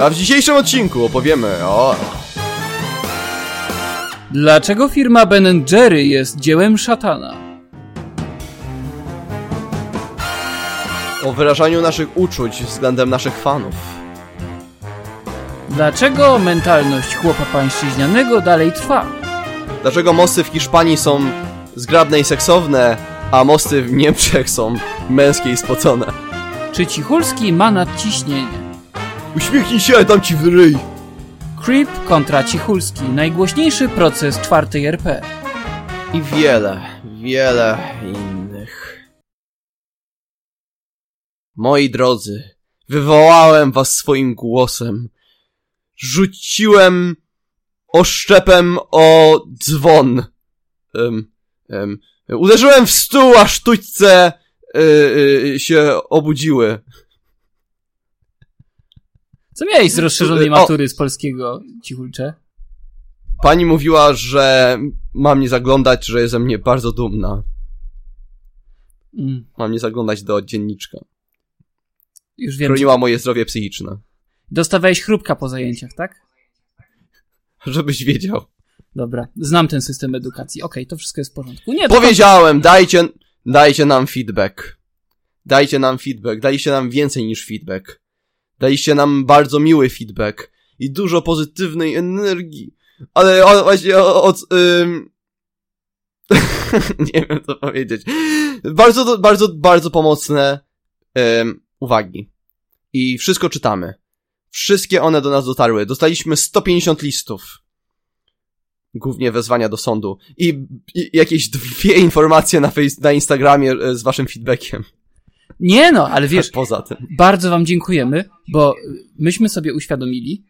A w dzisiejszym odcinku opowiemy o... Dlaczego firma Ben Jerry jest dziełem szatana? o wyrażaniu naszych uczuć względem naszych fanów. Dlaczego mentalność chłopa pańszczyźnianego dalej trwa? Dlaczego mosty w Hiszpanii są zgrabne i seksowne, a mosty w Niemczech są męskie i spocone? Czy Cichulski ma nadciśnienie? Uśmiechnij się, dam ci w ryj! Creep kontra Cichulski. Najgłośniejszy proces czwartej RP. I wiele, wiele innych. Moi drodzy, wywołałem was swoim głosem. Rzuciłem oszczepem o dzwon. Um, um, uderzyłem w stół, a sztućce yy, yy, się obudziły. Co miałeś z rozszerzonej matury z polskiego, Cichulcze? Pani mówiła, że mam nie zaglądać, że jest ze mnie bardzo dumna. Mm, Mam nie zaglądać do dzienniczka. już wiem. Chroniła moje zdrowie psychiczne. Dostawałeś chrupka po zajęciach, tak? Żebyś wiedział. Dobra, znam ten system edukacji. Okej, to wszystko jest w porządku. Nie, to Powiedziałem, dajcie, dajcie nam feedback. Dajcie nam feedback. Daliście nam więcej niż feedback. Daliście nam bardzo miły feedback. I dużo pozytywnej energii. Ale o, właśnie o- od... Ym... nie wiem co powiedzieć. Bardzo, bardzo, bardzo pomocne ym, uwagi. I wszystko czytamy. Wszystkie one do nas dotarły. Dostaliśmy 150 listów. Głównie wezwania do sądu. I, i jakieś dwie informacje na, face, na Instagramie e, z waszym feedbackiem. Nie no, ale wiesz, Poza tym. bardzo wam dziękujemy, bo myśmy sobie uświadomili,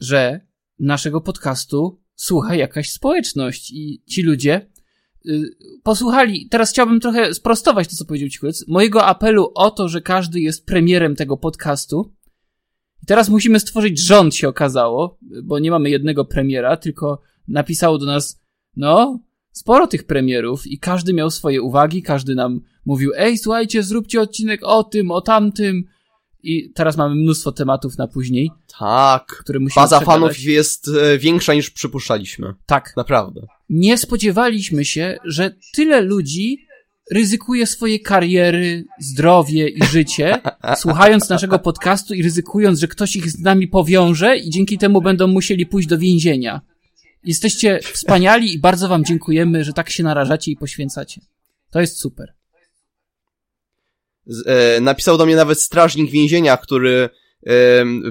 że naszego podcastu słucha jakaś społeczność i ci ludzie y, posłuchali. Teraz chciałbym trochę sprostować to, co powiedział Cichulec. Mojego apelu o to, że każdy jest premierem tego podcastu. Teraz musimy stworzyć rząd, się okazało, bo nie mamy jednego premiera, tylko napisało do nas, no, sporo tych premierów i każdy miał swoje uwagi, każdy nam mówił, ej, słuchajcie, zróbcie odcinek o tym, o tamtym. I teraz mamy mnóstwo tematów na później, Tak. które musimy Baza przegadać. fanów jest e, większa niż przypuszczaliśmy. Tak. Naprawdę. Nie spodziewaliśmy się, że tyle ludzi ryzykuje swoje kariery, zdrowie i życie, słuchając naszego podcastu i ryzykując, że ktoś ich z nami powiąże i dzięki temu będą musieli pójść do więzienia. Jesteście wspaniali i bardzo wam dziękujemy, że tak się narażacie i poświęcacie. To jest super. E, napisał do mnie nawet strażnik więzienia, który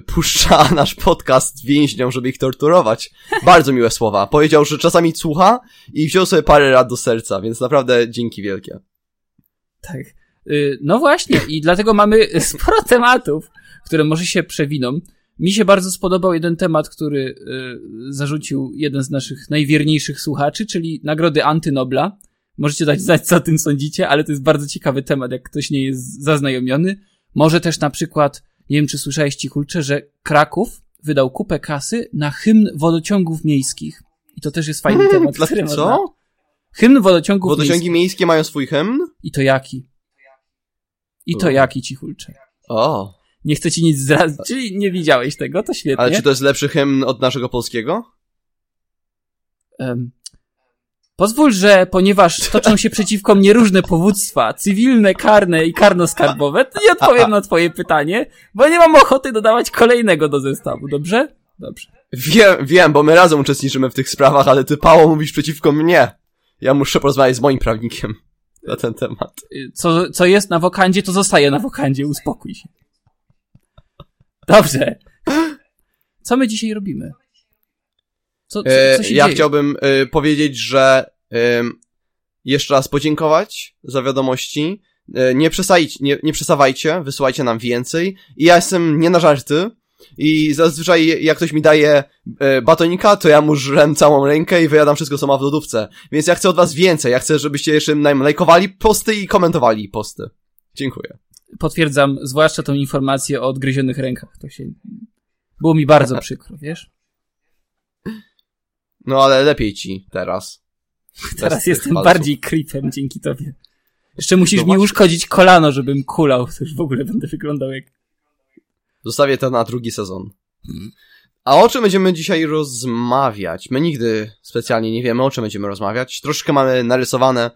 puszcza nasz podcast więźniom, żeby ich torturować. Bardzo miłe słowa. Powiedział, że czasami słucha i wziął sobie parę rad do serca, więc naprawdę dzięki wielkie. Tak. Y, No właśnie, i dlatego mamy sporo tematów, które może się przewiną. Mi się bardzo spodobał jeden temat, który y, zarzucił jeden z naszych najwierniejszych słuchaczy, czyli nagrody Antynobla. Możecie dać znać, co o tym sądzicie, ale to jest bardzo ciekawy temat, jak ktoś nie jest zaznajomiony. Może też na przykład, nie wiem, czy słyszałeś Cichulcze, że Kraków wydał kupę kasy na hymn wodociągów miejskich. I to też jest fajny temat. Dla, który można- co? Hymn wodociągów miejskich. Wodociągi miejskie mają swój hymn? I to jaki? I to jaki cichulcze? O. Nie chcę ci nic zdradzić, czyli nie widziałeś tego, to świetnie. Ale czy to jest lepszy hymn od naszego polskiego? Em, pozwól, że ponieważ toczą się przeciwko mnie różne powództwa, cywilne, karne i karno-skarbowe, to nie odpowiem na twoje pytanie, bo nie mam ochoty dodawać kolejnego do zestawu, dobrze? Dobrze. Wiem, wiem, bo my razem uczestniczymy w tych sprawach, ale ty, Pało, mówisz przeciwko mnie. Ja muszę porozmawiać z moim prawnikiem na ten temat. Y, Co, co jest na wokandzie, to zostaje na wokandzie, uspokój się. Dobrze. Co my dzisiaj robimy? Co, co, E, co się ja dzieje? chciałbym e, powiedzieć, że em, jeszcze raz podziękować za wiadomości. E, nie, przesajcie, nie, nie przesawajcie, wysyłajcie nam więcej. I ja jestem nie na żarty. I zazwyczaj jak ktoś mi daje e, batonika, to ja mu żrem całą rękę i wyjadam wszystko, co ma w lodówce. Więc ja chcę od was więcej. Ja chcę, żebyście jeszcze nam lajkowali posty i komentowali posty. Dziękuję. Potwierdzam, zwłaszcza tą informację o odgryzionych rękach. To się... Było mi bardzo przykro, wiesz? No ale lepiej ci teraz. Teraz jestem palców. bardziej creepem dzięki tobie. Jeszcze musisz No mi właśnie. uszkodzić kolano, żebym kulał. To już w ogóle będę wyglądał jak... Zostawię to na drugi sezon. A o czym będziemy dzisiaj rozmawiać? My nigdy specjalnie nie wiemy, o czym będziemy rozmawiać. Troszkę mamy narysowane,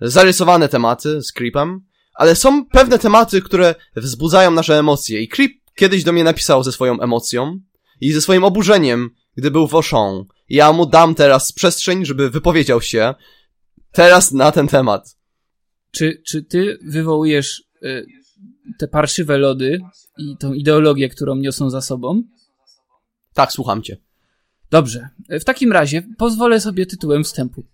zarysowane tematy z Creepem, ale są pewne tematy, które wzbudzają nasze emocje. I Creep kiedyś do mnie napisał ze swoją emocją i ze swoim oburzeniem, gdy był w Auchan. Ja mu dam teraz przestrzeń, żeby wypowiedział się teraz na ten temat. Czy, czy ty wywołujesz y, te parszywe lody i tą ideologię, którą niosą za sobą? Tak, słucham cię. Dobrze. W takim razie pozwolę sobie tytułem wstępu.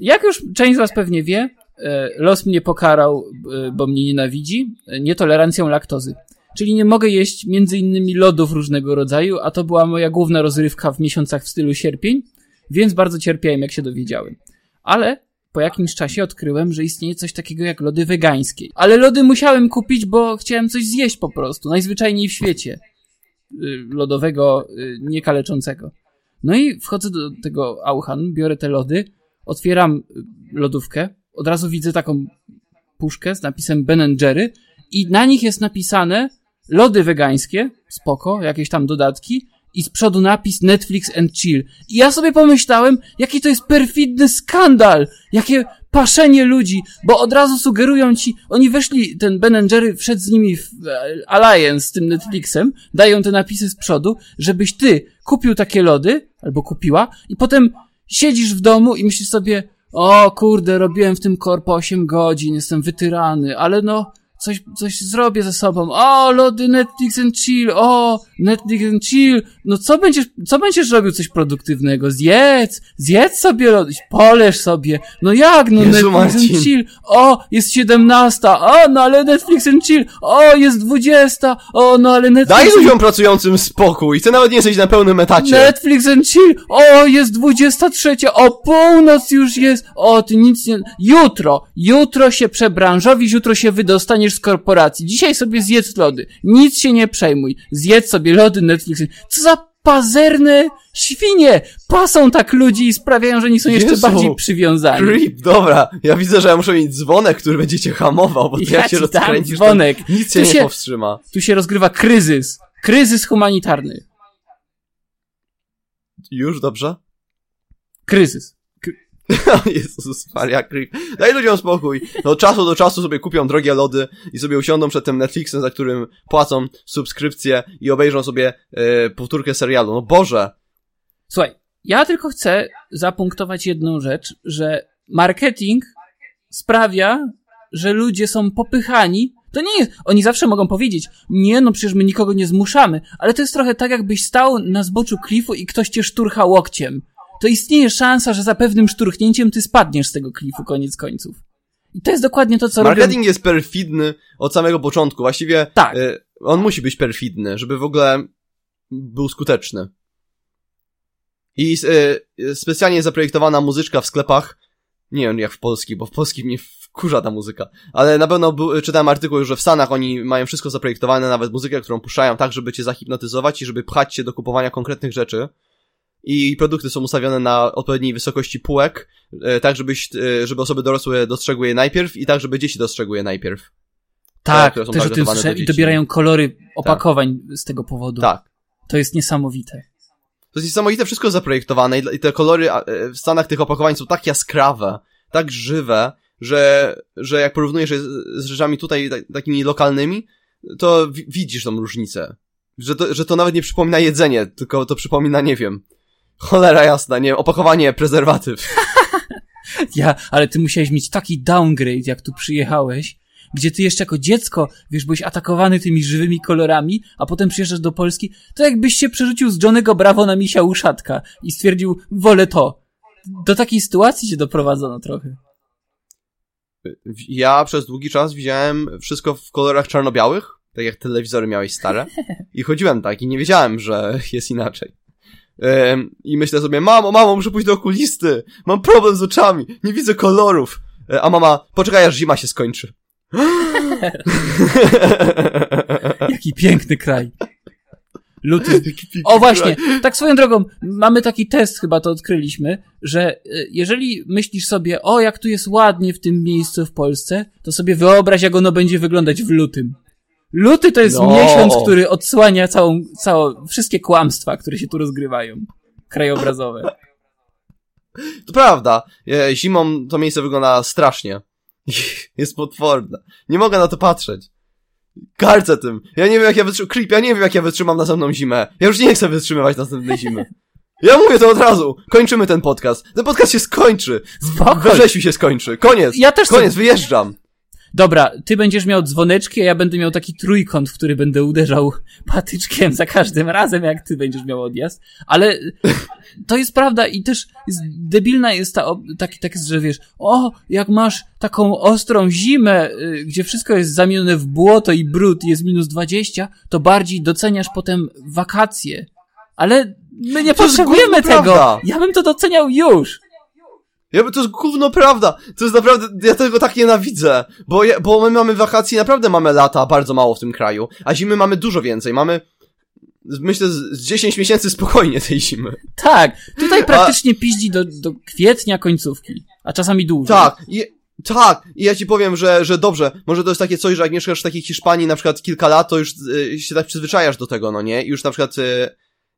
Jak już część z Was pewnie wie, e, los mnie pokarał, e, bo mnie nienawidzi, e, nietolerancją laktozy. Czyli nie mogę jeść między innymi lodów różnego rodzaju, a to była moja główna rozrywka w miesiącach w stylu sierpień, więc bardzo cierpiałem, jak się dowiedziałem. Ale po jakimś czasie odkryłem, że istnieje coś takiego jak lody wegańskie. Ale lody musiałem kupić, bo chciałem coś zjeść po prostu, najzwyczajniej w świecie. Y, lodowego, y, niekaleczącego. No i wchodzę do tego Auchan, biorę te lody, otwieram y, lodówkę, od razu widzę taką puszkę z napisem Ben Jerry i na nich jest napisane lody wegańskie, spoko, jakieś tam dodatki i z przodu napis Netflix and Chill. I ja sobie pomyślałem, jaki to jest perfidny skandal, jakie paszenie ludzi, bo od razu sugerują ci, oni weszli, ten Ben Jerry wszedł z nimi w e, alliance z tym Netflixem, dają te napisy z przodu, żebyś ty kupił takie lody, albo kupiła, i potem siedzisz w domu i myślisz sobie, o kurde, robiłem w tym korpo 8 godzin, jestem wytyrany, ale no, coś, coś zrobię ze sobą. O, lody Netflix and chill, o, Netflix and chill. No co będziesz, co będziesz robił coś produktywnego? Zjedz, zjedz sobie lody, poleż sobie. No jak, no Jezu, Netflix Marcin. and chill. O, jest 17, o, no ale Netflix and chill. O, jest 20, o, no ale Netflix Daj ludziom pracującym spokój, ty nawet nie jesteś na pełnym etacie. Netflix and chill! O, jest 23! O, północ już jest! O, ty nic nie... Jutro! Jutro się przebranżowisz, jutro się wydostaniesz z korporacji. Dzisiaj sobie zjedz lody. Nic się nie przejmuj. Zjedz sobie lody Netflix. Co za pazerne świnie! Pasą tak ludzi i sprawiają, że oni są jeszcze Jezu. bardziej przywiązani. Creep, dobra. Ja widzę, że ja muszę mieć dzwonek, który będzie cię hamował, bo Ja jak się rozkręcisz, dzwonek. nic cię Tu nie się- powstrzyma. Tu się rozgrywa kryzys. Kryzys humanitarny. Już, dobrze? Kryzys. Jezus Maria, Creep. Daj ludziom spokój. No czasu do czasu sobie kupią drogie lody i sobie usiądą przed tym Netflixem, za którym płacą subskrypcję i obejrzą sobie e, powtórkę serialu. No Boże. Słuchaj, ja tylko chcę zapunktować jedną rzecz, że marketing sprawia, że ludzie są popychani. To nie jest, oni zawsze mogą powiedzieć, nie no przecież my nikogo nie zmuszamy, ale to jest trochę tak jakbyś stał na zboczu klifu i ktoś cię szturcha łokciem. To istnieje szansa, że za pewnym szturchnięciem ty spadniesz z tego klifu koniec końców. I to jest dokładnie to, co robią... Marketing jest perfidny od samego początku. Właściwie Tak. e, on musi być perfidny, żeby w ogóle był skuteczny. I e, specjalnie zaprojektowana muzyczka w sklepach, nie wiem jak w polskich, bo w polskich mnie wkurza ta muzyka, ale na pewno był, czytałem artykuł, że w Stanach oni mają wszystko zaprojektowane, nawet muzykę, którą puszczają tak, żeby cię zahipnotyzować i żeby pchać cię do kupowania konkretnych rzeczy. I produkty są ustawione na odpowiedniej wysokości półek, e, tak żebyś, e, żeby osoby dorosłe dostrzegły je najpierw i tak, żeby dzieci dostrzegły je najpierw. Tak, które są też o tym słyszałem i dobierają kolory opakowań z tego powodu. Tak. To jest niesamowite. To jest niesamowite, wszystko zaprojektowane i te kolory e, w Stanach tych opakowań są tak jaskrawe, tak żywe, że, że jak porównujesz je z, rzeczami tutaj tak, takimi lokalnymi, to wi widzisz tą różnicę. Że to, że to nawet nie przypomina jedzenie, tylko to przypomina, nie wiem, cholera jasna, nie opakowanie prezerwatyw. Ja, ale ty musiałeś mieć taki downgrade, jak tu przyjechałeś, gdzie ty jeszcze jako dziecko, wiesz, byłeś atakowany tymi żywymi kolorami, a potem przyjeżdżasz do Polski, to jakbyś się przerzucił z Johnnego Bravo na misia uszatka i stwierdził, wolę to. Do takiej sytuacji cię doprowadzono trochę. Ja przez długi czas widziałem wszystko w kolorach czarno-białych, tak jak telewizory miałeś stare. I chodziłem tak i nie wiedziałem, że jest inaczej. I myślę sobie, mamo, mamo, muszę pójść do okulisty. Mam problem z oczami. Nie widzę kolorów. E, A mama, poczekaj aż zima się skończy. Jaki piękny kraj. Luty. O właśnie, tak swoją drogą, mamy taki test, chyba to odkryliśmy, że y, jeżeli myślisz sobie, o jak tu jest ładnie w tym miejscu w Polsce, to sobie wyobraź, jak ono będzie wyglądać w lutym. Luty to jest No. miesiąc, który odsłania całą, całą, wszystkie kłamstwa, które się tu rozgrywają. Krajobrazowe. To prawda. Zimą to miejsce wygląda strasznie. Jest potworne. Nie mogę na to patrzeć. Karcę tym. Ja nie wiem jak ja wytrzymam. Creep, ja nie wiem jak ja wytrzymam następną zimę. Ja już nie chcę wytrzymywać następnej zimy. Ja mówię to od razu. Kończymy ten podcast. Ten podcast się skończy. Spoko. wrześniu się skończy. Koniec. Ja też Koniec, wyjeżdżam. Dobra, ty będziesz miał dzwoneczki, a ja będę miał taki trójkąt, w który będę uderzał patyczkiem za każdym razem, jak ty będziesz miał odjazd. Ale to jest prawda i też jest, debilna jest ta, taki tekst, że wiesz, o, jak masz taką ostrą zimę, y, gdzie wszystko jest zamienione w błoto i brud i jest minus 20, to bardziej doceniasz potem wakacje. Ale my nie To potrzebujemy tego. Ja bym to doceniał już. Ja, to jest gówno prawda. To jest naprawdę, ja tego tak nienawidzę. Bo, ja, bo my mamy wakacje, naprawdę mamy lata bardzo mało w tym kraju. A zimy mamy dużo więcej. Mamy, myślę, z, z 10 miesięcy spokojnie tej zimy. Tak, tutaj praktycznie piździ do, do kwietnia końcówki, a czasami dłużej. Tak, i, tak, i ja ci powiem, że, że dobrze, może to jest takie coś, że jak mieszkasz w takiej Hiszpanii na przykład kilka lat, to już y, się tak przyzwyczajasz do tego, no nie? I już na przykład, y,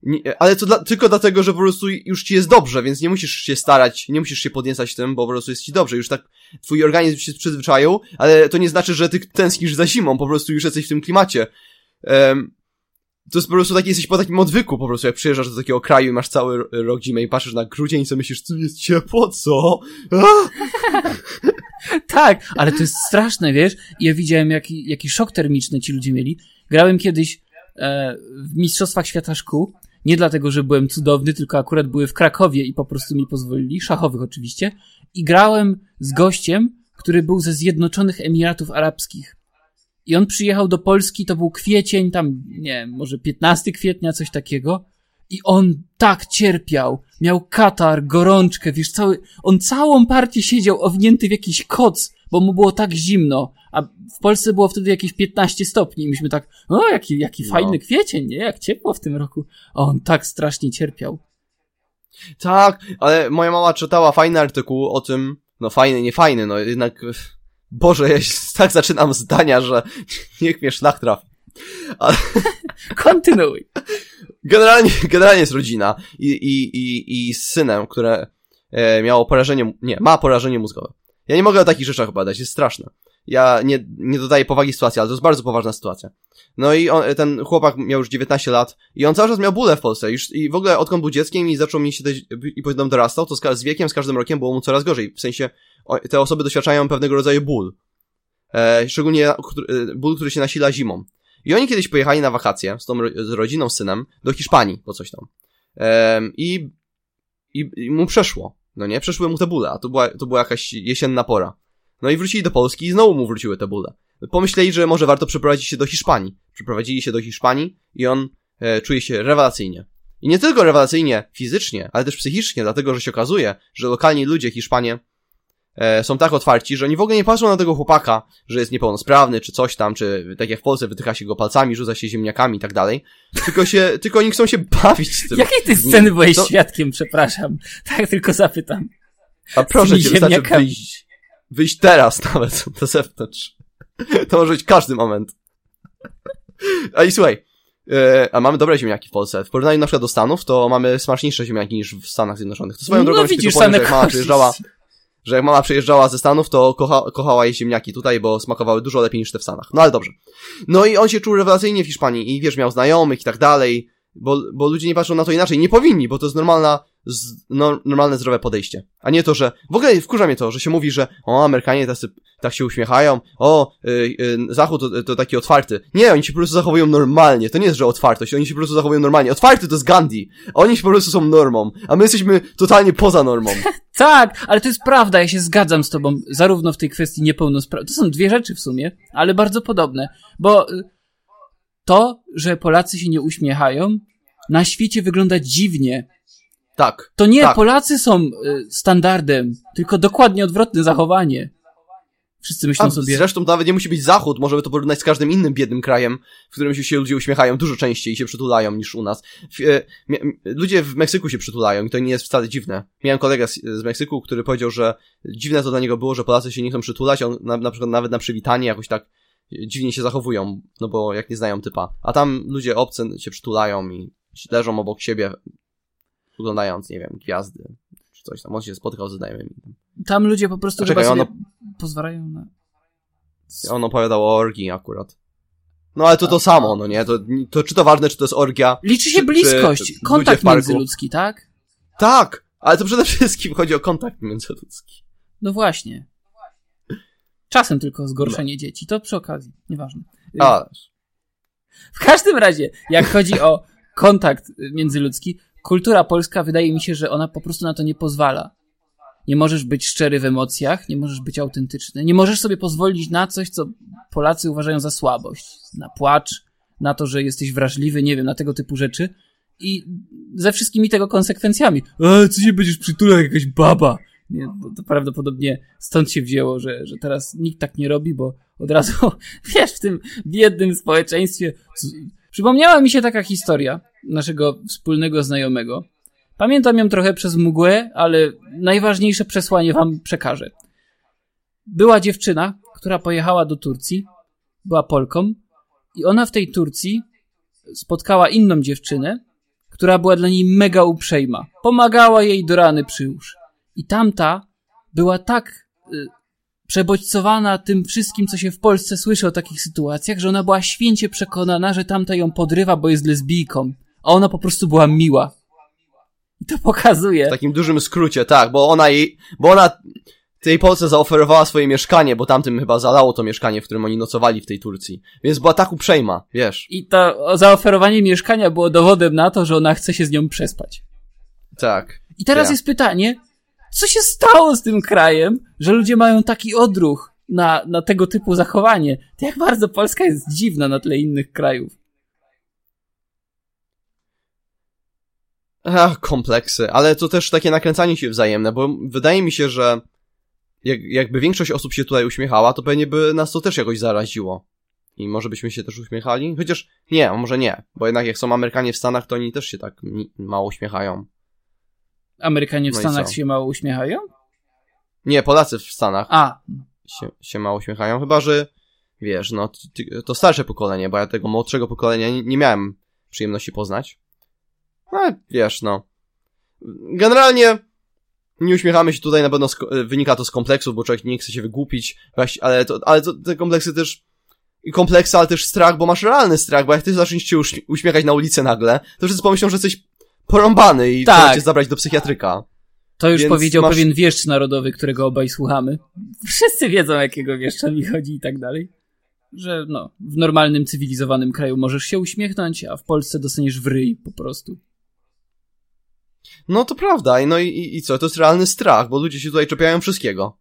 nie, ale to dla, tylko dlatego, że po prostu już ci jest dobrze, więc nie musisz się starać, nie musisz się podniecać tym, bo po prostu jest ci dobrze, już tak twój organizm się przyzwyczaił, ale to nie znaczy, że ty tęsknisz za zimą, po prostu już jesteś w tym klimacie. Em, to jest po prostu taki, jesteś po takim odwyku po prostu, jak przyjeżdżasz do takiego kraju i masz cały ro- rok zimę i patrzysz na grudzień i sobie myślisz, co jest ciepło, co? Tak, ale to jest straszne, wiesz? Ja widziałem, jaki, jaki szok termiczny ci ludzie mieli. Grałem kiedyś e, w Mistrzostwach Świata Szkół. Nie dlatego, że byłem cudowny, tylko akurat były w Krakowie i po prostu mi pozwolili, szachowych oczywiście. I grałem z gościem, który był ze Zjednoczonych Emiratów Arabskich. I on przyjechał do Polski, to był kwiecień, tam, nie może 15 kwietnia, coś takiego. I on tak cierpiał. Miał katar, gorączkę, wiesz, cały, on całą partię siedział owinięty w jakiś koc, bo mu było tak zimno. A w Polsce było wtedy jakieś 15 stopni i myśmy tak, o, jaki, jaki No. fajny kwiecień, nie? Jak ciepło w tym roku. A on tak strasznie cierpiał. Tak, ale moja mama czytała fajny artykuł o tym, no fajny, nie fajny, no jednak, Boże, ja się tak zaczynam zdania, że niech mnie szlak trafi. Ale Kontynuuj. generalnie, generalnie jest rodzina i, i, i, i z synem, które e, miało porażenie, nie, ma porażenie mózgowe. Ja nie mogę o takich rzeczach opowiadać, jest straszne. Ja nie, nie dodaję powagi sytuacji, ale to jest bardzo poważna sytuacja. No i on, ten chłopak miał już 19 lat i on cały czas miał bóle w Polsce już, i w ogóle odkąd był dzieckiem i zaczął mi się te, i potem dorastał, to z, z wiekiem, z każdym rokiem było mu coraz gorzej. W sensie o, te osoby doświadczają pewnego rodzaju ból. E, szczególnie e, ból, który się nasila zimą. I oni kiedyś pojechali na wakacje z tą z rodziną, z synem do Hiszpanii, po coś tam. Em, i, i, I mu przeszło. No nie, przeszły mu te bóle, a to była, to była jakaś jesienna pora. No i wrócili do Polski i znowu mu wróciły te bóle. Pomyśleli, że może warto przeprowadzić się do Hiszpanii. Przeprowadzili się do Hiszpanii i on e, czuje się rewelacyjnie. I nie tylko rewelacyjnie fizycznie, ale też psychicznie, dlatego że się okazuje, że lokalni ludzie Hiszpanie e, są tak otwarci, że oni w ogóle nie patrzą na tego chłopaka, że jest niepełnosprawny, czy coś tam, czy tak jak w Polsce wytycha się go palcami, rzuca się ziemniakami i tak dalej. Tylko się, tylko oni chcą się bawić z tym. Jakiej ty sceny byłeś To- świadkiem, przepraszam. Tak tylko zapytam. A proszę cię, wystarczy wyjść, wyjść teraz nawet na zewnątrz. To może być każdy moment. A i słuchaj, e, a mamy dobre ziemniaki w Polsce. W porównaniu na przykład do Stanów, to mamy smaczniejsze ziemniaki niż w Stanach Zjednoczonych. To swoją no drogą widzisz, się powiem, że jak mama przyjeżdżała, że jak mama przyjeżdżała ze Stanów, to kocha, kochała jej ziemniaki tutaj, bo smakowały dużo lepiej niż te w Stanach. No ale dobrze. No i on się czuł rewelacyjnie w Hiszpanii i wiesz, miał znajomych i tak dalej, bo, bo ludzie nie patrzą na to inaczej. Nie powinni, bo to jest normalna, z, no, normalne, zdrowe podejście. A nie to, że, w ogóle wkurza mnie to, że się mówi, że o, Amerykanie tacy, tak się uśmiechają, o, y, y, Zachód to, to taki otwarty. Nie, oni się po prostu zachowują normalnie. To nie jest, że otwartość, oni się po prostu zachowują normalnie. Otwarty to jest Gandhi. Oni się po prostu są normą, a my jesteśmy totalnie poza normą. Tak, ale to jest prawda, ja się zgadzam z tobą, zarówno w tej kwestii niepełnosprawności. To są dwie rzeczy w sumie, ale bardzo podobne, bo y, to, że Polacy się nie uśmiechają, na świecie wygląda dziwnie. Tak. To nie Tak. Polacy są y, standardem, tylko dokładnie odwrotne zachowanie. Wszyscy myślą A sobie, zresztą nawet nie musi być Zachód, możemy to porównać z każdym innym biednym krajem, w którym się ludzie uśmiechają dużo częściej i się przytulają niż u nas. E, ludzie w Meksyku się przytulają i to nie jest wcale dziwne. Miałem kolegę z, z Meksyku, który powiedział, że dziwne to dla niego było, że Polacy się nie chcą przytulać, on na, na przykład nawet na przywitanie jakoś tak dziwnie się zachowują, no bo jak nie znają typa. A tam ludzie obcy się przytulają i leżą obok siebie, oglądając, nie wiem, gwiazdy, czy coś tam. On się spotkał ze znajomymi. Tam ludzie po prostu czekaj, chyba sobie ono- pozwalają na... On opowiadał o orgii akurat. No ale to to samo, no nie? To, to czy to ważne, czy to jest orgia? Liczy się Czy- bliskość, czy kontakt międzyludzki, tak? Tak! Ale to przede wszystkim chodzi o kontakt międzyludzki. No właśnie. Czasem tylko zgorszenie dzieci, to przy okazji, nieważne. A, W każdym razie, jak chodzi o kontakt międzyludzki, kultura polska wydaje mi się, że ona po prostu na to nie pozwala. Nie możesz być szczery w emocjach, nie możesz być autentyczny, nie możesz sobie pozwolić na coś, co Polacy uważają za słabość. Na płacz, na to, że jesteś wrażliwy, nie wiem, na tego typu rzeczy. I ze wszystkimi tego konsekwencjami. A, co się będziesz przytulał, jak jakaś baba? Nie, to, to prawdopodobnie stąd się wzięło, że, że teraz nikt tak nie robi, bo od razu, wiesz, w tym biednym społeczeństwie. Przypomniała mi się taka historia naszego wspólnego znajomego. Pamiętam ją trochę przez mgłę, ale najważniejsze przesłanie wam przekażę. Była dziewczyna, która pojechała do Turcji, była Polką, i ona w tej Turcji spotkała inną dziewczynę, która była dla niej mega uprzejma. Pomagała jej do rany przyłóż. I tamta była tak y, przebodźcowana tym wszystkim, co się w Polsce słyszy o takich sytuacjach, że ona była święcie przekonana, że tamta ją podrywa, bo jest lesbijką. A ona po prostu była miła. I to pokazuje. w takim dużym skrócie, tak, bo ona jej, bo ona tej Polsce zaoferowała swoje mieszkanie, bo tamtym chyba zalało to mieszkanie, w którym oni nocowali w tej Turcji. Więc była tak uprzejma, wiesz. I to zaoferowanie mieszkania było dowodem na to, że ona chce się z nią przespać. Tak. I teraz jest pytanie, co się stało z tym krajem, że ludzie mają taki odruch na, na tego typu zachowanie? To jak bardzo Polska jest dziwna na tle innych krajów. Ach, kompleksy, ale to też takie nakręcanie się wzajemne, bo wydaje mi się, że jak, jakby większość osób się tutaj uśmiechała, to pewnie by nas to też jakoś zaraziło. I może byśmy się też uśmiechali? Chociaż nie, może nie, bo jednak jak są Amerykanie w Stanach, to oni też się tak mało uśmiechają. Amerykanie w No Stanach się mało uśmiechają? Nie, Polacy w Stanach A, się, się mało uśmiechają, chyba że wiesz, no to starsze pokolenie, bo ja tego młodszego pokolenia nie, nie miałem przyjemności poznać. No, wiesz, no. Generalnie nie uśmiechamy się tutaj, na pewno wynika to z kompleksów, bo człowiek nie chce się wygłupić, ale, to, ale to, te kompleksy też i kompleksy, ale też strach, bo masz realny strach, bo jak ty zaczniesz się uś- uśmiechać na ulicy nagle, to wszyscy pomyślą, że jesteś porąbany i Tak. trzeba cię zabrać do psychiatryka. to już Więc powiedział masz- pewien wieszcz narodowy, którego obaj słuchamy. Wszyscy wiedzą, jakiego wieszcza mi chodzi i tak dalej. Że no, w normalnym, cywilizowanym kraju możesz się uśmiechnąć, a w Polsce dostaniesz w ryj po prostu. No to prawda, i no i, i co, to jest realny strach, bo ludzie się tutaj czepiają wszystkiego.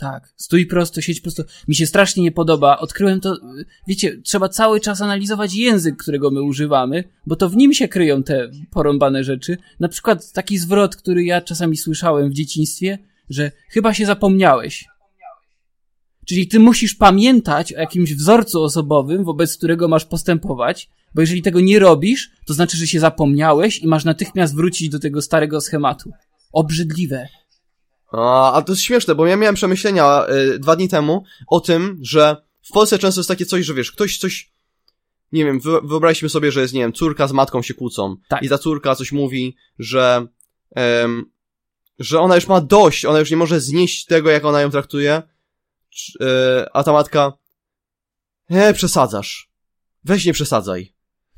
Tak, stój prosto, siedź prosto. Mi się strasznie nie podoba. Odkryłem to, wiecie, trzeba cały czas analizować język, którego my używamy, bo to w nim się kryją te porąbane rzeczy. Na przykład taki zwrot, który ja czasami słyszałem w dzieciństwie, że chyba się zapomniałeś. Czyli ty musisz pamiętać o jakimś wzorcu osobowym, wobec którego masz postępować, bo jeżeli tego nie robisz, to znaczy, że się zapomniałeś i masz natychmiast wrócić do tego starego schematu. Obrzydliwe. A, a to jest śmieszne, bo ja miałem przemyślenia y, dwa dni temu o tym, że w Polsce często jest takie coś, że wiesz, ktoś coś, nie wiem, wy, wyobraźmy sobie, że jest, nie wiem, córka z matką się kłócą Tak. i ta córka coś mówi, że, em, że ona już ma dość, ona już nie może znieść tego, jak ona ją traktuje, y, a ta matka, nie, przesadzasz, weź nie przesadzaj.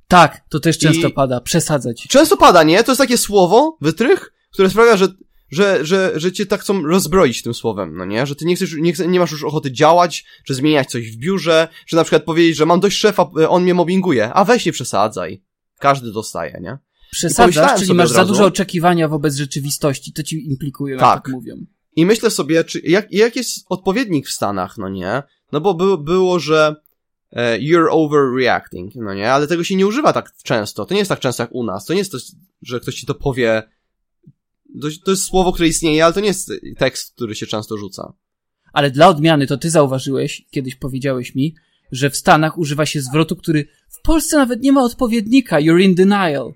Tak, to też często I- pada. Przesadzać. Często pada, nie? To jest takie słowo, wytrych, które sprawia, że, że, że, że cię tak chcą rozbroić tym słowem, no nie? Że ty nie chcesz, nie, chce, nie masz już ochoty działać, czy zmieniać coś w biurze, czy na przykład powiedzieć, że mam dość szefa, e, on mnie mobbinguje, a weź nie przesadzaj. Każdy dostaje, nie? Przesadzasz, czyli masz za dużo oczekiwania wobec rzeczywistości. To ci implikuje, jak Tak. tak mówią. I myślę sobie, czy, jak, jak jest odpowiednik w Stanach, no nie? No bo by, było, że e, you're overreacting, no nie? Ale tego się nie używa tak często. To nie jest tak często jak u nas. To nie jest to, że ktoś ci to powie. To, to jest słowo, które istnieje, ale to nie jest tekst, który się często rzuca. Ale dla odmiany to ty zauważyłeś, kiedyś powiedziałeś mi, że w Stanach używa się zwrotu, który w Polsce nawet nie ma odpowiednika. You're in denial.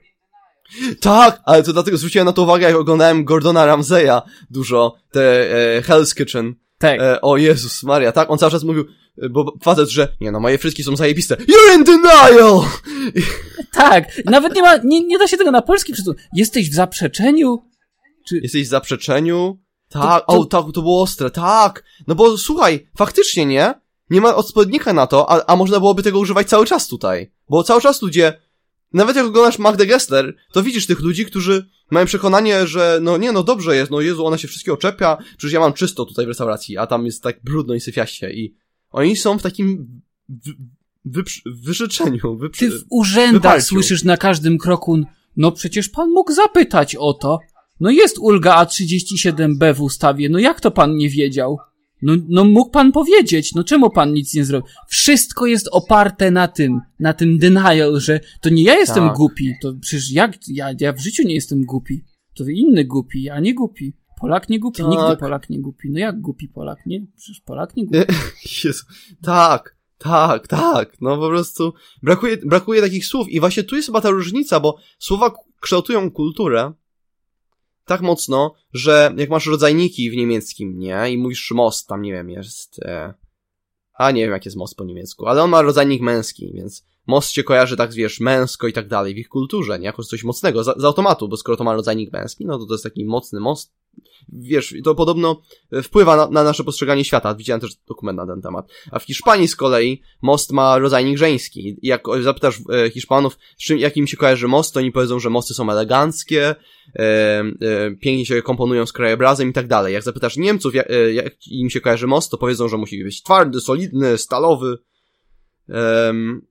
Tak, ale to dlatego zwróciłem na to uwagę, jak oglądałem Gordona Ramsaya dużo, te e, Hell's Kitchen. Tak. E, o Jezus Maria, tak? On cały czas mówił, bo facet, że nie no, moje frytki są zajebiste. You're in denial! Tak, nawet nie ma, nie, nie da się tego na polski przetłumaczyć. Jesteś w zaprzeczeniu? Czy... Jesteś w zaprzeczeniu? Tak, To- to- o, tak, to było ostre, tak. No bo słuchaj, faktycznie nie, nie ma odpowiednika na to, a, a można byłoby tego używać cały czas tutaj. Bo cały czas ludzie, nawet jak oglądasz Magdę Gessler, to widzisz tych ludzi, którzy mają przekonanie, że no nie, no dobrze jest, no Jezu, ona się wszystkiego czepia, przecież ja mam czysto tutaj w restauracji, a tam jest tak brudno i syfiaście i oni są w takim wy, wyprzy- wyrzeczeniu, wyprzy... Ty w urzędach Wypalcił. słyszysz na każdym kroku, no przecież pan mógł zapytać o to. No jest ulga A37B w ustawie, no jak to pan nie wiedział? No, no mógł pan powiedzieć, no czemu pan nic nie zrobił? Wszystko jest oparte na tym, na tym denial, że to nie ja jestem Tak. głupi, to przecież jak, ja, ja w życiu nie jestem głupi. To inny głupi, ja nie głupi. Polak nie głupi, Tak. nigdy Polak nie głupi. No jak głupi Polak, nie? Przecież Polak nie głupi. Jezu. Tak, tak, tak. No po prostu brakuje, brakuje takich słów i właśnie tu jest chyba ta różnica, bo słowa kształtują kulturę tak mocno, że jak masz rodzajniki w niemieckim, nie? I mówisz most, tam nie wiem, jest... E... A nie wiem, jak jest most po niemiecku, ale on ma rodzajnik męski, więc most się kojarzy tak, wiesz, męsko i tak dalej w ich kulturze, nie? Jako coś mocnego, z, z automatu, bo skoro to ma rodzajnik męski, no to to jest taki mocny most. Wiesz, to podobno e, wpływa na, na nasze postrzeganie świata. Widziałem też dokument na ten temat. A w Hiszpanii z kolei most ma rodzajnik żeński. Jak zapytasz e, Hiszpanów, czym, jak im się kojarzy most, to oni powiedzą, że mosty są eleganckie, e, e, pięknie się komponują z krajobrazem i tak dalej. Jak zapytasz Niemców, jak, e, jak im się kojarzy most, to powiedzą, że musi być twardy, solidny, stalowy. Em,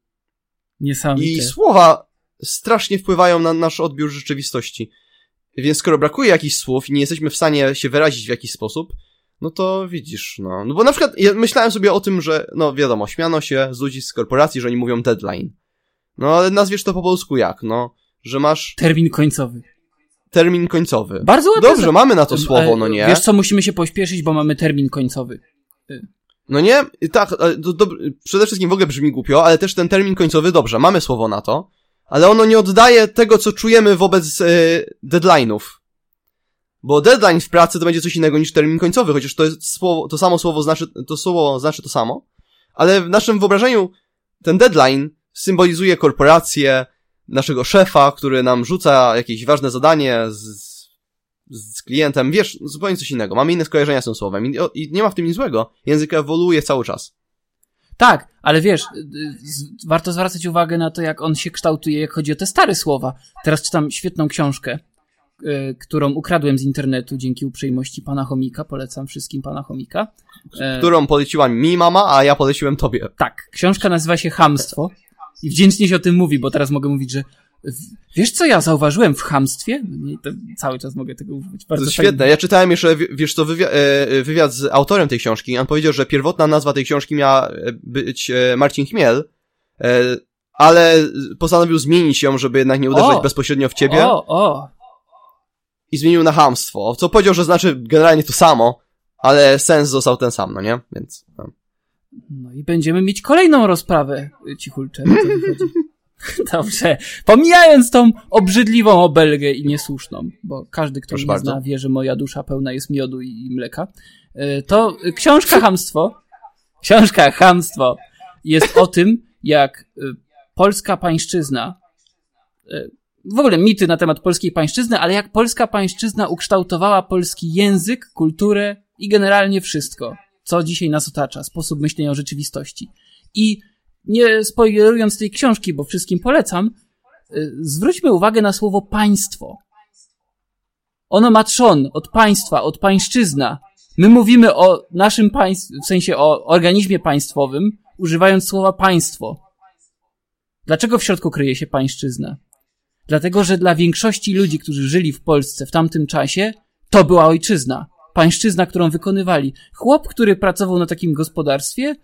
Niesamowite. i słowa strasznie wpływają na nasz odbiór rzeczywistości. Więc skoro brakuje jakichś słów i nie jesteśmy w stanie się wyrazić w jakiś sposób, no to widzisz, no. No bo na przykład ja myślałem sobie o tym, że, no wiadomo, śmiano się z ludzi z korporacji, że oni mówią deadline. No ale nazwiesz to po polsku jak, no? Że masz Termin końcowy. termin końcowy. Bardzo ładnie. Dobrze, mamy na to słowo, E, no nie? Wiesz co, musimy się pośpieszyć, bo mamy termin końcowy. No nie? Tak, to, to, przede wszystkim w ogóle brzmi głupio, ale też ten termin końcowy, dobrze, mamy słowo na to, ale ono nie oddaje tego, co czujemy wobec e, deadline'ów. Bo deadline w pracy to będzie coś innego niż termin końcowy, chociaż to jest słowo, to samo słowo znaczy, to słowo znaczy to samo, ale w naszym wyobrażeniu ten deadline symbolizuje korporację, naszego szefa, który nam rzuca jakieś ważne zadanie z, z klientem, wiesz, zupełnie coś innego. Mamy inne skojarzenia z tym słowem i, i nie ma w tym nic złego. Język ewoluuje cały czas. Tak, ale wiesz, y, y, warto zwracać uwagę na to, jak on się kształtuje, jak chodzi o te stare słowa. Teraz czytam świetną książkę, y, którą ukradłem z internetu dzięki uprzejmości pana Chomika. Polecam wszystkim pana Chomika. Którą poleciła mi mama, a ja poleciłem tobie. Tak, książka nazywa się Hamstwo i wdzięcznie się o tym mówi, bo teraz mogę mówić, że wiesz co ja zauważyłem w hamstwie? No to cały czas mogę tego używać. To Bardzo jest fajnie. świetne. Ja czytałem jeszcze, wi- wiesz co, wywiad, e, wywiad z autorem tej książki. On powiedział, że pierwotna nazwa tej książki miała e, być e, Marcin Chmiel, e, ale postanowił zmienić ją, żeby jednak nie uderzać O! bezpośrednio w ciebie O, o, i zmienił na hamstwo, co powiedział, że znaczy generalnie to samo, ale sens został ten sam, no nie? Więc... No. No i będziemy mieć kolejną rozprawę, cichulcze. Dobrze. Pomijając tą obrzydliwą obelgę i niesłuszną, bo każdy, kto Proszę mnie bardzo. zna, wie, że moja dusza pełna jest miodu i mleka, y, to książka Hamstwo, książka Hamstwo jest o tym, jak y, polska pańszczyzna, y, w ogóle mity na temat polskiej pańszczyzny, ale jak polska pańszczyzna ukształtowała polski język, kulturę i generalnie wszystko, co dzisiaj nas otacza, sposób myślenia o rzeczywistości. I nie spoilerując tej książki, bo wszystkim polecam, y, zwróćmy uwagę na słowo państwo. Ono ma trzon od państwa, od pańszczyzna. My mówimy o naszym państwie, w sensie o organizmie państwowym, używając słowa państwo. Dlaczego w środku kryje się pańszczyzna? Dlatego, że dla większości ludzi, którzy żyli w Polsce w tamtym czasie, to była ojczyzna. Pańszczyzna, którą wykonywali. Chłop, który pracował na takim gospodarstwie,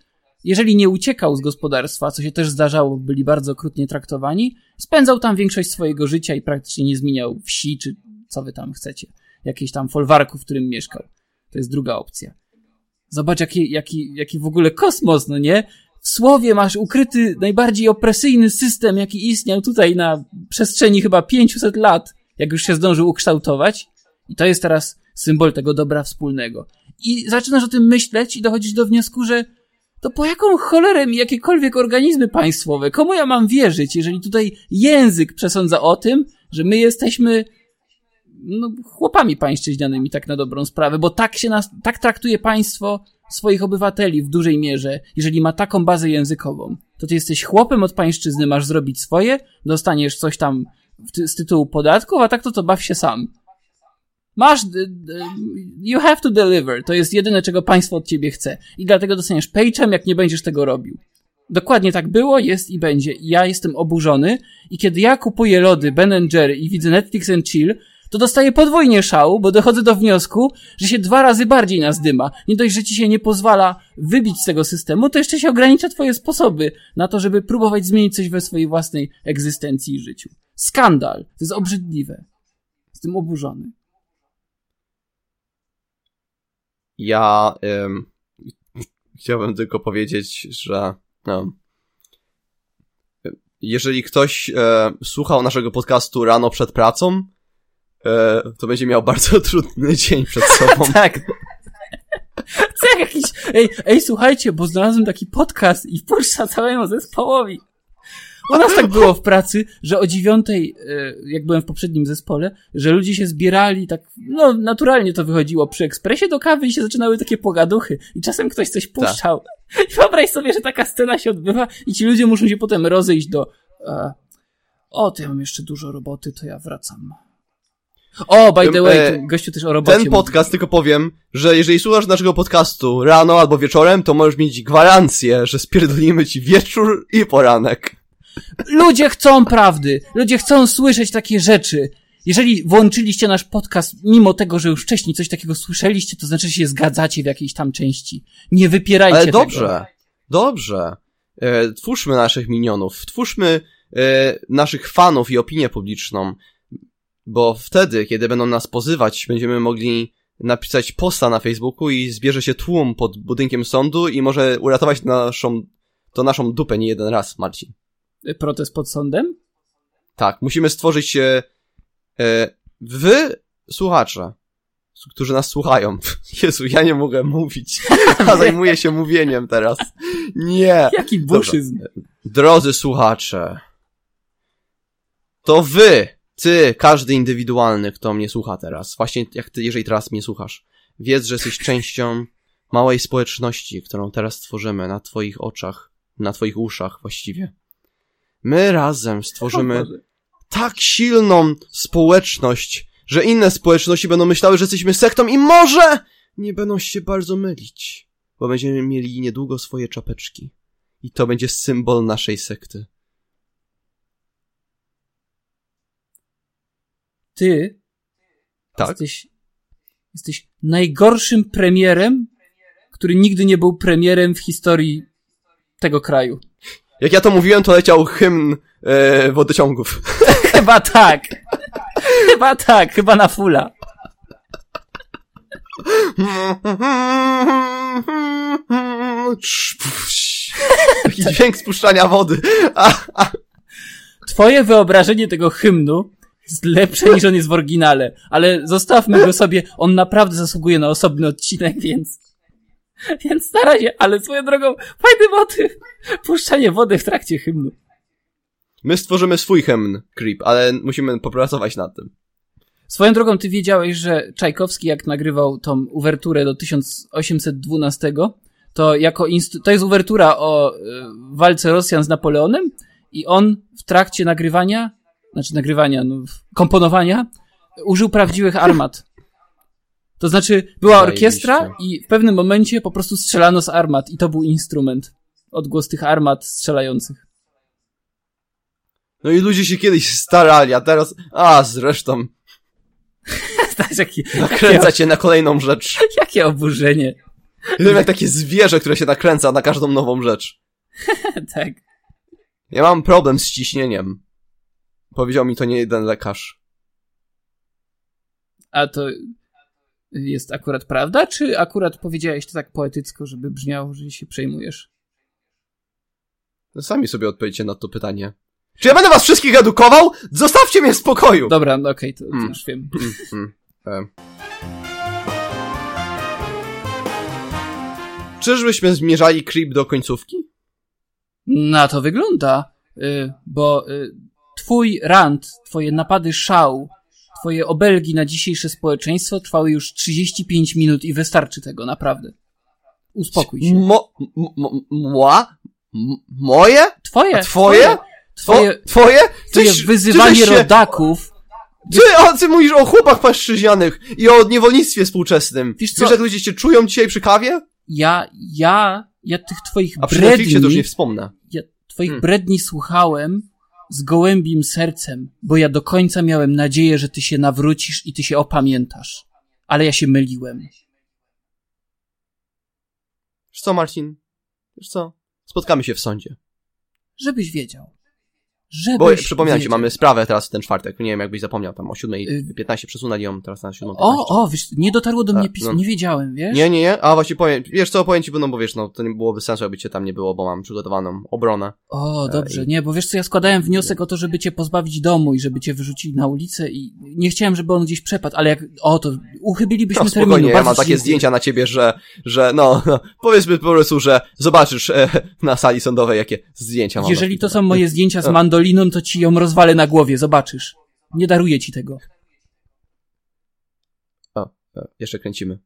jeżeli nie uciekał z gospodarstwa, co się też zdarzało, byli bardzo okrutnie traktowani, spędzał tam większość swojego życia i praktycznie nie zmieniał wsi, czy co wy tam chcecie. Jakiejś tam folwarku, w którym mieszkał. To jest druga opcja. Zobacz, jaki, jaki, jaki w ogóle kosmos, no nie? W słowie masz ukryty najbardziej opresyjny system, jaki istniał tutaj na przestrzeni chyba 500 lat, jak już się zdążył ukształtować. I to jest teraz symbol tego dobra wspólnego. I zaczynasz o tym myśleć i dochodzisz do wniosku, że to po jaką cholerę mi jakiekolwiek organizmy państwowe? Komu ja mam wierzyć, jeżeli tutaj język przesądza o tym, że my jesteśmy no, chłopami pańszczyźnianymi, tak na dobrą sprawę, bo tak się nas, tak traktuje państwo swoich obywateli w dużej mierze, jeżeli ma taką bazę językową. To ty jesteś chłopem od pańszczyzny, masz zrobić swoje, dostaniesz coś tam z tytułu podatków, a tak to to baw się sam. Masz, you have to deliver. To jest jedyne, czego państwo od ciebie chce. I dlatego dostaniesz paychem, jak nie będziesz tego robił. Dokładnie tak było, jest i będzie. I ja jestem oburzony. I kiedy ja kupuję lody Ben Jerry i widzę Netflix and Chill, to dostaję podwójnie szału, bo dochodzę do wniosku, że się dwa razy bardziej nas dyma. Nie dość, że ci się nie pozwala wybić z tego systemu, to jeszcze się ogranicza twoje sposoby na to, żeby próbować zmienić coś we swojej własnej egzystencji i życiu. Skandal. To jest obrzydliwe. Jestem oburzony. Ja ym, chciałbym tylko powiedzieć, że no, jeżeli ktoś e, słuchał naszego podcastu rano przed pracą, e, to będzie miał bardzo trudny dzień przed sobą. tak. Co jak jakiś... Ej, ej, słuchajcie, bo znalazłem taki podcast i puszcza całemu zespołowi. U nas tak było w pracy, że o dziewiątej, e, jak byłem w poprzednim zespole, że ludzie się zbierali, tak, no naturalnie to wychodziło przy ekspresie do kawy i się zaczynały takie pogaduchy. I czasem ktoś coś tak. puszczał. Ta. I wyobraź sobie, że taka scena się odbywa i ci ludzie muszą się potem rozejść do, e, o, to ja mam jeszcze dużo roboty, to ja wracam. O, by the way, e, gościu też o robocie. Ten podcast, mówi. tylko powiem, że jeżeli słuchasz naszego podcastu rano albo wieczorem, to możesz mieć gwarancję, że spierdolimy ci wieczór i poranek. Ludzie chcą prawdy. Ludzie chcą słyszeć takie rzeczy. Jeżeli włączyliście nasz podcast, mimo tego, że już wcześniej coś takiego słyszeliście, to znaczy, się zgadzacie w jakiejś tam części. Nie wypierajcie Ale dobrze, tego. dobrze. E, twórzmy naszych minionów, twórzmy e, naszych fanów i opinię publiczną, bo wtedy, kiedy będą nas pozywać, będziemy mogli napisać posta na Facebooku i zbierze się tłum pod budynkiem sądu i może uratować naszą, to naszą dupę nie jeden raz, Marcin protest pod sądem? Tak, musimy stworzyć e, e, wy, słuchacze, którzy nas słuchają. Jezu, ja nie mogę mówić, a zajmuję się mówieniem teraz. Nie. Jaki buszyzm. Drodzy słuchacze, to wy, ty, każdy indywidualny, kto mnie słucha teraz, właśnie jak ty, jeżeli teraz mnie słuchasz, wiedz, że jesteś częścią małej społeczności, którą teraz tworzymy na twoich oczach, na twoich uszach właściwie. My razem stworzymy tak silną społeczność, że inne społeczności będą myślały, że jesteśmy sektą i może nie będą się bardzo mylić, bo będziemy mieli niedługo swoje czapeczki. I to będzie symbol naszej sekty. Ty tak? jesteś, jesteś najgorszym premierem, który nigdy nie był premierem w historii tego kraju. Jak ja to mówiłem, to leciał hymn e, wodociągów. chyba tak. chyba tak, chyba na fula. Taki dźwięk spuszczania wody. Twoje wyobrażenie tego hymnu jest lepsze niż on jest w oryginale, ale zostawmy go sobie, on naprawdę zasługuje na osobny odcinek, więc... Więc na razie, ale swoją drogą, fajny motyw. Puszczanie wody w trakcie hymnu. My stworzymy swój hymn, Creep, ale musimy popracować nad tym. Swoją drogą, ty wiedziałeś, że Czajkowski, jak nagrywał tą uwerturę do 1812, to jako to jest uwertura o y, walce Rosjan z Napoleonem i on w trakcie nagrywania, znaczy nagrywania, no, komponowania, użył prawdziwych armat. To znaczy, była orkiestra i w pewnym momencie po prostu strzelano z armat i to był instrument. Odgłos tych armat strzelających. No i ludzie się kiedyś starali, a teraz, a zresztą. jaki, Nakręca cię na kolejną rzecz. Jakie oburzenie. I jak takie zwierzę, które się nakręca na każdą nową rzecz. tak. Ja mam problem z ciśnieniem. Powiedział mi to nie jeden lekarz. A to jest akurat prawda, czy akurat powiedziałeś to tak poetycko, żeby brzmiało, że się przejmujesz? No sami sobie odpowiedzcie na to pytanie. Czy ja będę was wszystkich edukował? Zostawcie mnie w spokoju! Dobra, no okej, okay, to mm. już wiem. Mm, mm, czyżbyśmy zmierzali creep do końcówki? Na to wygląda, y, bo y, twój rant, twoje napady szału, twoje obelgi na dzisiejsze społeczeństwo trwały już 35 minut i wystarczy tego, naprawdę. Uspokój się. Mo, mo, mła? Moje? Twoje, A twoje? twoje, O, twoje? twoje Tyś- wyzywanie tyś się- rodaków. Ty, o, ty mówisz o chłopach paszczyźnianych i o niewolnictwie współczesnym. Wiesz co? Wiesz, jak ludzie się czują dzisiaj przy kawie? Ja, ja, ja tych twoich A przy Netflixie to już nie bredni, wspomnę. ja twoich Hmm. bredni słuchałem z gołębim sercem, bo ja do końca miałem nadzieję, że ty się nawrócisz i ty się opamiętasz. Ale ja się myliłem. Wiesz co, Marcin? Wiesz co? Spotkamy się w sądzie. Żebyś wiedział. Żebyś Bo przypominam ci, mamy sprawę teraz w ten czwartek. Nie wiem, jakbyś zapomniał tam o 7.15 Y- przesunęli ją teraz na 7.15. O, o, wiesz, nie dotarło do mnie pismo, no. nie wiedziałem, wiesz? Nie, nie, nie. A właśnie powiem, wiesz co, powiem ci, no bo wiesz, no to nie byłoby sensu, jakby cię tam nie było, bo mam przygotowaną obronę. O, dobrze, i- nie, bo wiesz co, ja składałem wniosek o to, żeby cię pozbawić domu i żeby cię wyrzucili na ulicę i nie chciałem, żeby on gdzieś przepadł, ale jak, o, to uchybilibyśmy No terminu. ja mam takie zdjęcia na ciebie, że, że no, no, powiedzmy po prostu, że zobaczysz e, na sali sądowej, jakie zdjęcia mam. Jeżeli to są moje zdjęcia z No. Mandoliną, to ci ją rozwalę na głowie, zobaczysz. Nie daruję ci tego. O, e, jeszcze kręcimy.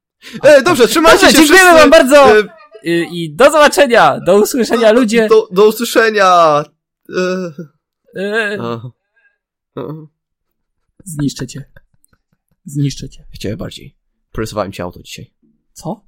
E, dobrze, trzymajcie Dobrze, się dziękujemy wszyscy. wam bardzo! E, I, I do zobaczenia, do usłyszenia ludzie. Do, do usłyszenia. E, E, e, e. Zniszczę cię. Zniszczę cię. Chciałem bardziej. Porysowałem ci auto dzisiaj. Co?